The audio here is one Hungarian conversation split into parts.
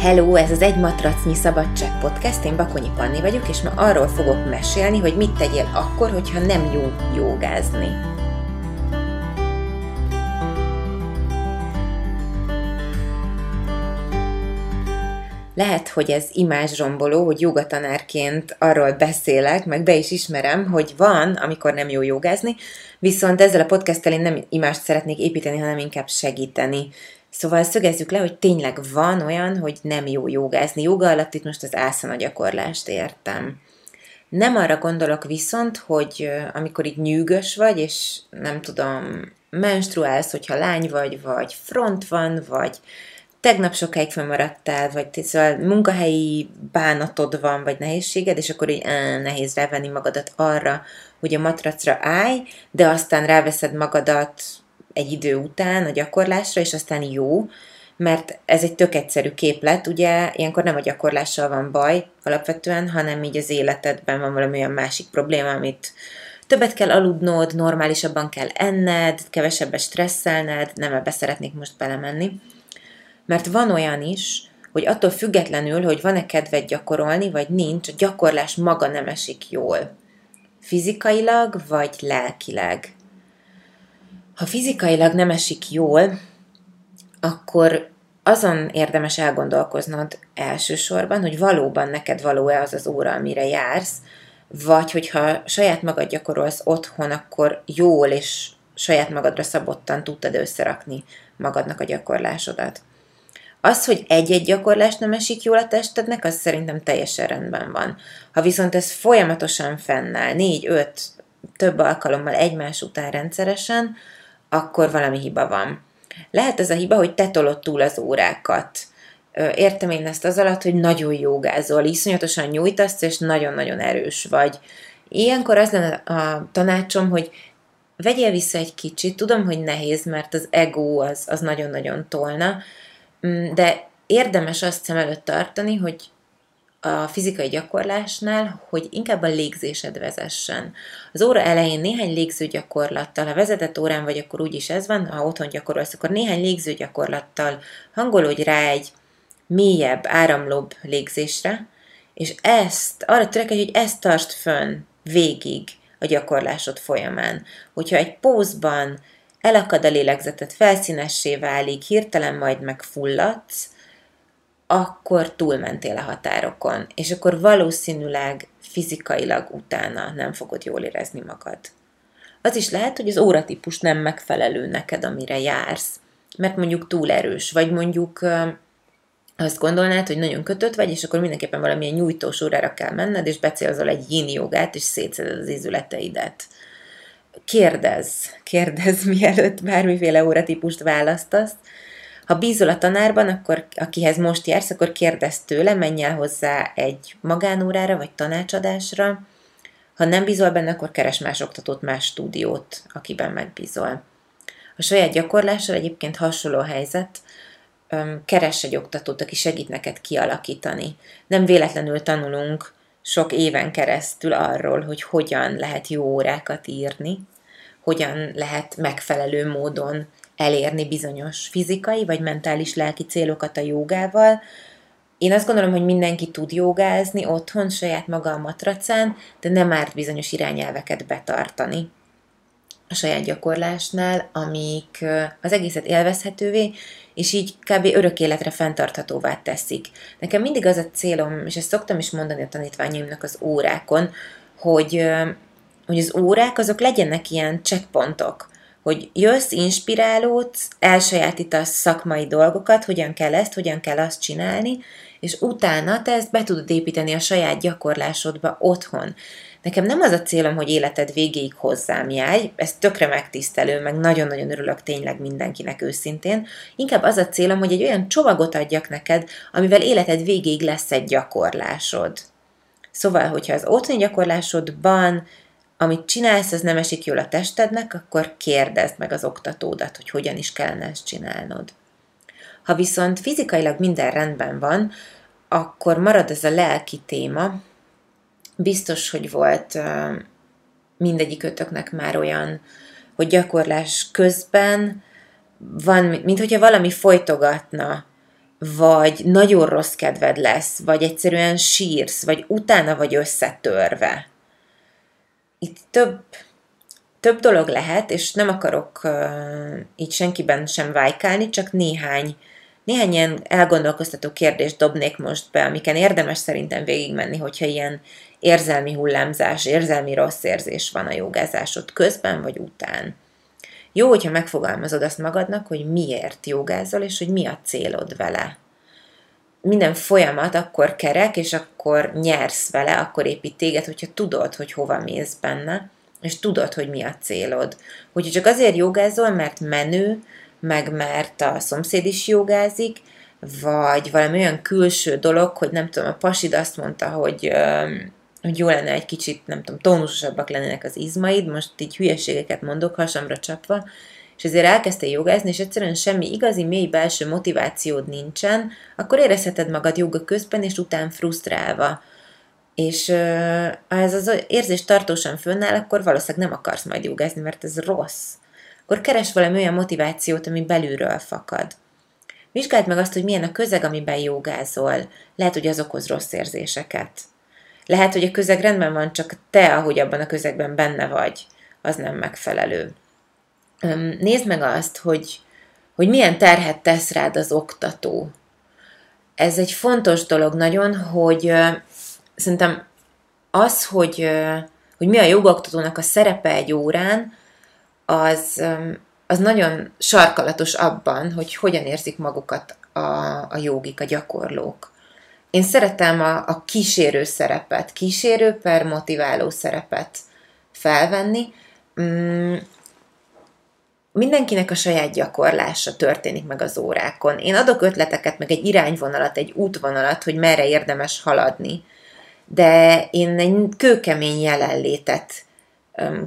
Hello, ez az Egy Matracnyi Szabadság Podcast, én Bakonyi Panni vagyok, és ma arról fogok mesélni, hogy mit tegyél akkor, hogyha nem jó jogázni. Lehet, hogy ez imázsromboló, hogy jogatanárként arról beszélek, meg be is ismerem, hogy van, amikor nem jó jogázni, viszont ezzel a podcasttel én nem imást szeretnék építeni, hanem inkább segíteni. Szóval szögezzük le, hogy tényleg van olyan, hogy nem jó jogázni. Joga alatt itt most az ászana gyakorlást értem. Nem arra gondolok viszont, hogy amikor így nyűgös vagy, és nem tudom, menstruálsz, hogyha lány vagy, vagy front van, vagy tegnap sokáig fennmaradtál, vagy szóval munkahelyi bánatod van, vagy nehézséged, és akkor így áh, nehéz rávenni magadat arra, hogy a matracra állj, de aztán ráveszed magadat egy idő után a gyakorlásra, és aztán jó, mert ez egy tök egyszerű képlet, ugye ilyenkor nem a gyakorlással van baj alapvetően, hanem így az életedben van valami olyan másik probléma, amit többet kell aludnod, normálisabban kell enned, kevesebbet stresszelned, nem ebbe szeretnék most belemenni. Mert van olyan is, hogy attól függetlenül, hogy van-e kedved gyakorolni, vagy nincs, a gyakorlás maga nem esik jól. Fizikailag, vagy lelkileg. Ha fizikailag nem esik jól, akkor azon érdemes elgondolkoznod elsősorban, hogy valóban neked való-e az az óra, amire jársz, vagy hogyha saját magad gyakorolsz otthon, akkor jól és saját magadra szabottan tudtad összerakni magadnak a gyakorlásodat. Az, hogy egy-egy gyakorlás nem esik jól a testednek, az szerintem teljesen rendben van. Ha viszont ez folyamatosan fennáll, négy, öt, több alkalommal egymás után rendszeresen, akkor valami hiba van. Lehet ez a hiba, hogy te tolod túl az órákat. Értem én ezt az alatt, hogy nagyon jogázol, iszonyatosan nyújtasz, és nagyon-nagyon erős vagy. Ilyenkor az lenne a tanácsom, hogy vegyél vissza egy kicsit, tudom, hogy nehéz, mert az ego az, az nagyon-nagyon tolna, mm, de érdemes azt szem előtt tartani, hogy a fizikai gyakorlásnál, hogy inkább a légzésed vezessen. Az óra elején néhány légzőgyakorlattal, ha vezetett órán vagy, akkor úgyis ez van, ha otthon gyakorolsz, akkor néhány légzőgyakorlattal hangolódj rá egy mélyebb, áramlóbb légzésre, és ezt, arra törekedj, hogy ezt tartsd fönn végig a gyakorlásod folyamán. Hogyha egy pózban elakad a lélegzetet, felszínessé válik, hirtelen majd megfulladsz, akkor túlmentél a határokon, és akkor valószínűleg fizikailag utána nem fogod jól érezni magad. Az is lehet, hogy az óratípus nem megfelelő neked, amire jársz, mert mondjuk túl erős, vagy mondjuk azt gondolnád, hogy nagyon kötött vagy, és akkor mindenképpen valamilyen nyújtós órára kell menned, és becélzol egy yin jogát, és szétszeded az izületeidet. Kérdezz, kérdezz, mielőtt bármiféle óratípust választasz, ha bízol a tanárban, akkor akihez most jársz, akkor kérdezz tőle, menj el hozzá egy magánórára vagy tanácsadásra. Ha nem bízol benne, akkor keres más oktatót, más stúdiót, akiben megbízol. A saját gyakorlással egyébként hasonló helyzet, keres egy oktatót, aki segít neked kialakítani. Nem véletlenül tanulunk sok éven keresztül arról, hogy hogyan lehet jó órákat írni, hogyan lehet megfelelő módon elérni bizonyos fizikai vagy mentális lelki célokat a jogával. Én azt gondolom, hogy mindenki tud jogázni otthon, saját maga a matracán, de nem árt bizonyos irányelveket betartani a saját gyakorlásnál, amik az egészet élvezhetővé, és így kb. örök életre fenntarthatóvá teszik. Nekem mindig az a célom, és ezt szoktam is mondani a tanítványaimnak az órákon, hogy, hogy az órák azok legyenek ilyen checkpontok, hogy jössz, inspirálódsz, elsajátítasz szakmai dolgokat, hogyan kell ezt, hogyan kell azt csinálni, és utána te ezt be tudod építeni a saját gyakorlásodba otthon. Nekem nem az a célom, hogy életed végéig hozzám járj, ez tökre megtisztelő, meg nagyon-nagyon örülök tényleg mindenkinek őszintén. Inkább az a célom, hogy egy olyan csomagot adjak neked, amivel életed végéig lesz egy gyakorlásod. Szóval, hogyha az otthoni gyakorlásodban amit csinálsz, az nem esik jól a testednek, akkor kérdezd meg az oktatódat, hogy hogyan is kellene ezt csinálnod. Ha viszont fizikailag minden rendben van, akkor marad ez a lelki téma. Biztos, hogy volt mindegyik ötöknek már olyan, hogy gyakorlás közben van, mint hogyha valami folytogatna vagy nagyon rossz kedved lesz, vagy egyszerűen sírsz, vagy utána vagy összetörve. Itt több, több dolog lehet, és nem akarok uh, így senkiben sem vájkálni, csak néhány, néhány ilyen elgondolkoztató kérdést dobnék most be, amiken érdemes szerintem végigmenni, hogyha ilyen érzelmi hullámzás, érzelmi rossz érzés van a jogázásod közben vagy után. Jó, hogyha megfogalmazod azt magadnak, hogy miért jogázol, és hogy mi a célod vele. Minden folyamat akkor kerek, és akkor nyersz vele, akkor épít téged, hogyha tudod, hogy hova mész benne, és tudod, hogy mi a célod. Hogyha csak azért jogázol, mert menő, meg mert a szomszéd is jogázik, vagy valami olyan külső dolog, hogy nem tudom, a pasid azt mondta, hogy hogy jó lenne egy kicsit, nem tudom, tónusosabbak lennének az izmaid, most így hülyeségeket mondok hasamra csapva, és ezért elkezdtél jogázni, és egyszerűen semmi igazi mély belső motivációd nincsen, akkor érezheted magad joga közben, és után frusztrálva. És ha ez az érzés tartósan fönnáll, akkor valószínűleg nem akarsz majd jogázni, mert ez rossz. Akkor keres valami olyan motivációt, ami belülről fakad. Vizsgáld meg azt, hogy milyen a közeg, amiben jogázol. Lehet, hogy az okoz rossz érzéseket. Lehet, hogy a közeg rendben van, csak te, ahogy abban a közegben benne vagy, az nem megfelelő. Nézd meg azt, hogy, hogy milyen terhet tesz rád az oktató. Ez egy fontos dolog nagyon, hogy szerintem az, hogy, hogy mi a jogoktatónak a szerepe egy órán, az, az nagyon sarkalatos abban, hogy hogyan érzik magukat a, a jogik, a gyakorlók. Én szeretem a, a kísérő szerepet, kísérő per motiváló szerepet felvenni. Mindenkinek a saját gyakorlása történik meg az órákon. Én adok ötleteket, meg egy irányvonalat, egy útvonalat, hogy merre érdemes haladni, de én egy kőkemény jelenlétet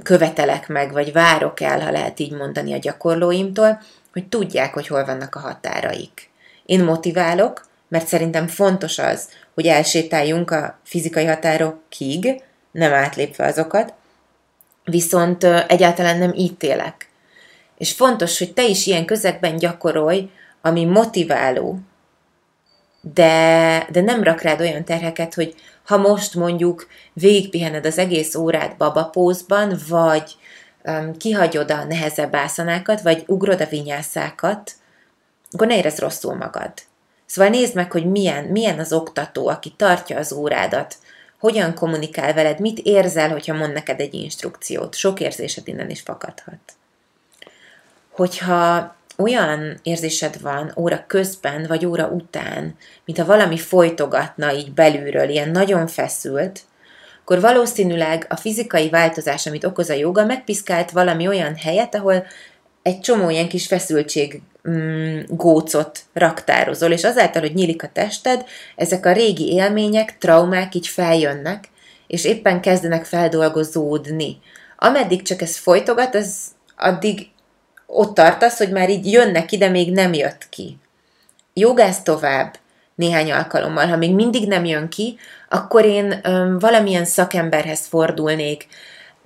követelek meg, vagy várok el, ha lehet így mondani a gyakorlóimtól, hogy tudják, hogy hol vannak a határaik. Én motiválok, mert szerintem fontos az, hogy elsétáljunk a fizikai határokig, nem átlépve azokat, viszont egyáltalán nem ítélek. És fontos, hogy te is ilyen közegben gyakorolj, ami motiváló, de, de nem rak rád olyan terheket, hogy ha most mondjuk végigpihened az egész órát babapózban, vagy um, kihagyod a nehezebb ászanákat, vagy ugrod a vinyászákat, akkor ne érezd rosszul magad. Szóval nézd meg, hogy milyen, milyen az oktató, aki tartja az órádat, hogyan kommunikál veled, mit érzel, hogyha mond neked egy instrukciót. Sok érzésed innen is fakadhat. Hogyha olyan érzésed van óra közben, vagy óra után, mintha valami folytogatna így belülről, ilyen nagyon feszült, akkor valószínűleg a fizikai változás, amit okoz a joga, megpiszkált valami olyan helyet, ahol egy csomó ilyen kis feszültség mm, gócot raktározol, és azáltal, hogy nyílik a tested, ezek a régi élmények, traumák így feljönnek, és éppen kezdenek feldolgozódni. Ameddig csak ez folytogat, az addig ott tartasz, hogy már így jönnek ide, még nem jött ki. Jogász tovább néhány alkalommal. Ha még mindig nem jön ki, akkor én öm, valamilyen szakemberhez fordulnék,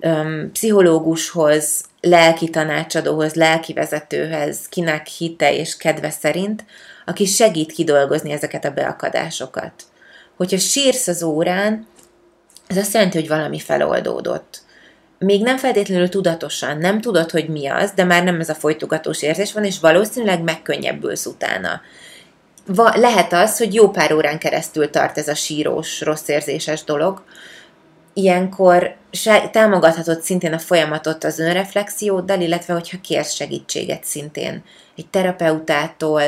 öm, pszichológushoz, lelki tanácsadóhoz, lelki vezetőhez, kinek hite és kedve szerint, aki segít kidolgozni ezeket a beakadásokat. Hogyha sírsz az órán, ez azt jelenti, hogy valami feloldódott. Még nem feltétlenül tudatosan, nem tudod, hogy mi az, de már nem ez a folytogatós érzés van, és valószínűleg megkönnyebbülsz utána. Va, lehet az, hogy jó pár órán keresztül tart ez a sírós, rossz érzéses dolog, ilyenkor támogathatod szintén a folyamatot az önreflexióddal, illetve hogyha kérsz segítséget szintén. Egy terapeutától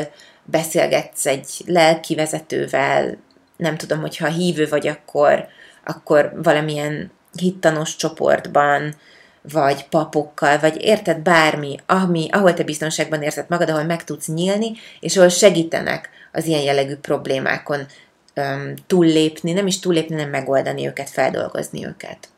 beszélgetsz egy lelki vezetővel, nem tudom, hogyha hívő vagy, akkor, akkor valamilyen hittanos csoportban, vagy papokkal, vagy érted bármi, ami, ahol te biztonságban érzed magad, ahol meg tudsz nyílni, és ahol segítenek az ilyen jellegű problémákon um, túllépni, nem is túllépni, nem megoldani őket, feldolgozni őket.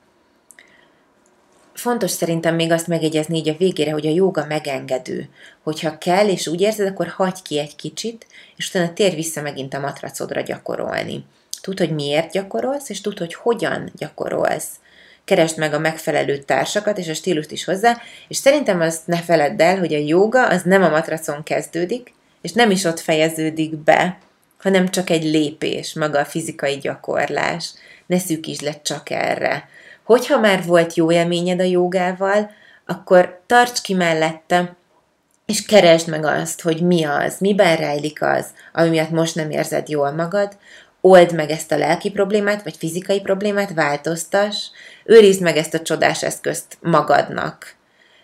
Fontos szerintem még azt megjegyezni így a végére, hogy a jóga megengedő. Hogyha kell, és úgy érzed, akkor hagyj ki egy kicsit, és utána tér vissza megint a matracodra gyakorolni. Tudd, hogy miért gyakorolsz, és tudd, hogy hogyan gyakorolsz. Keresd meg a megfelelő társakat, és a stílust is hozzá, és szerintem azt ne feledd el, hogy a jóga az nem a matracon kezdődik, és nem is ott fejeződik be, hanem csak egy lépés, maga a fizikai gyakorlás. Ne szűkítsd le csak erre. Hogyha már volt jó élményed a jogával, akkor tarts ki mellette, és keresd meg azt, hogy mi az, miben rejlik az, ami miatt most nem érzed jól magad, old meg ezt a lelki problémát, vagy fizikai problémát, változtass, őrizd meg ezt a csodás eszközt magadnak.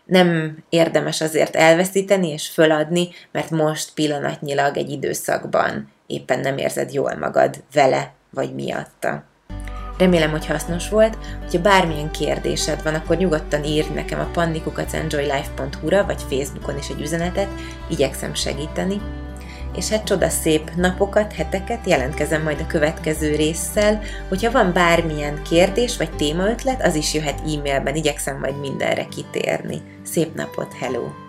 Nem érdemes azért elveszíteni és föladni, mert most pillanatnyilag egy időszakban éppen nem érzed jól magad vele vagy miatta. Remélem, hogy hasznos volt. Hogyha bármilyen kérdésed van, akkor nyugodtan írj nekem a pannikukacenjoylife.hu-ra, vagy Facebookon is egy üzenetet, igyekszem segíteni. És hát csoda szép napokat, heteket, jelentkezem majd a következő résszel. Hogyha van bármilyen kérdés vagy témaötlet, az is jöhet e-mailben, igyekszem majd mindenre kitérni. Szép napot, hello!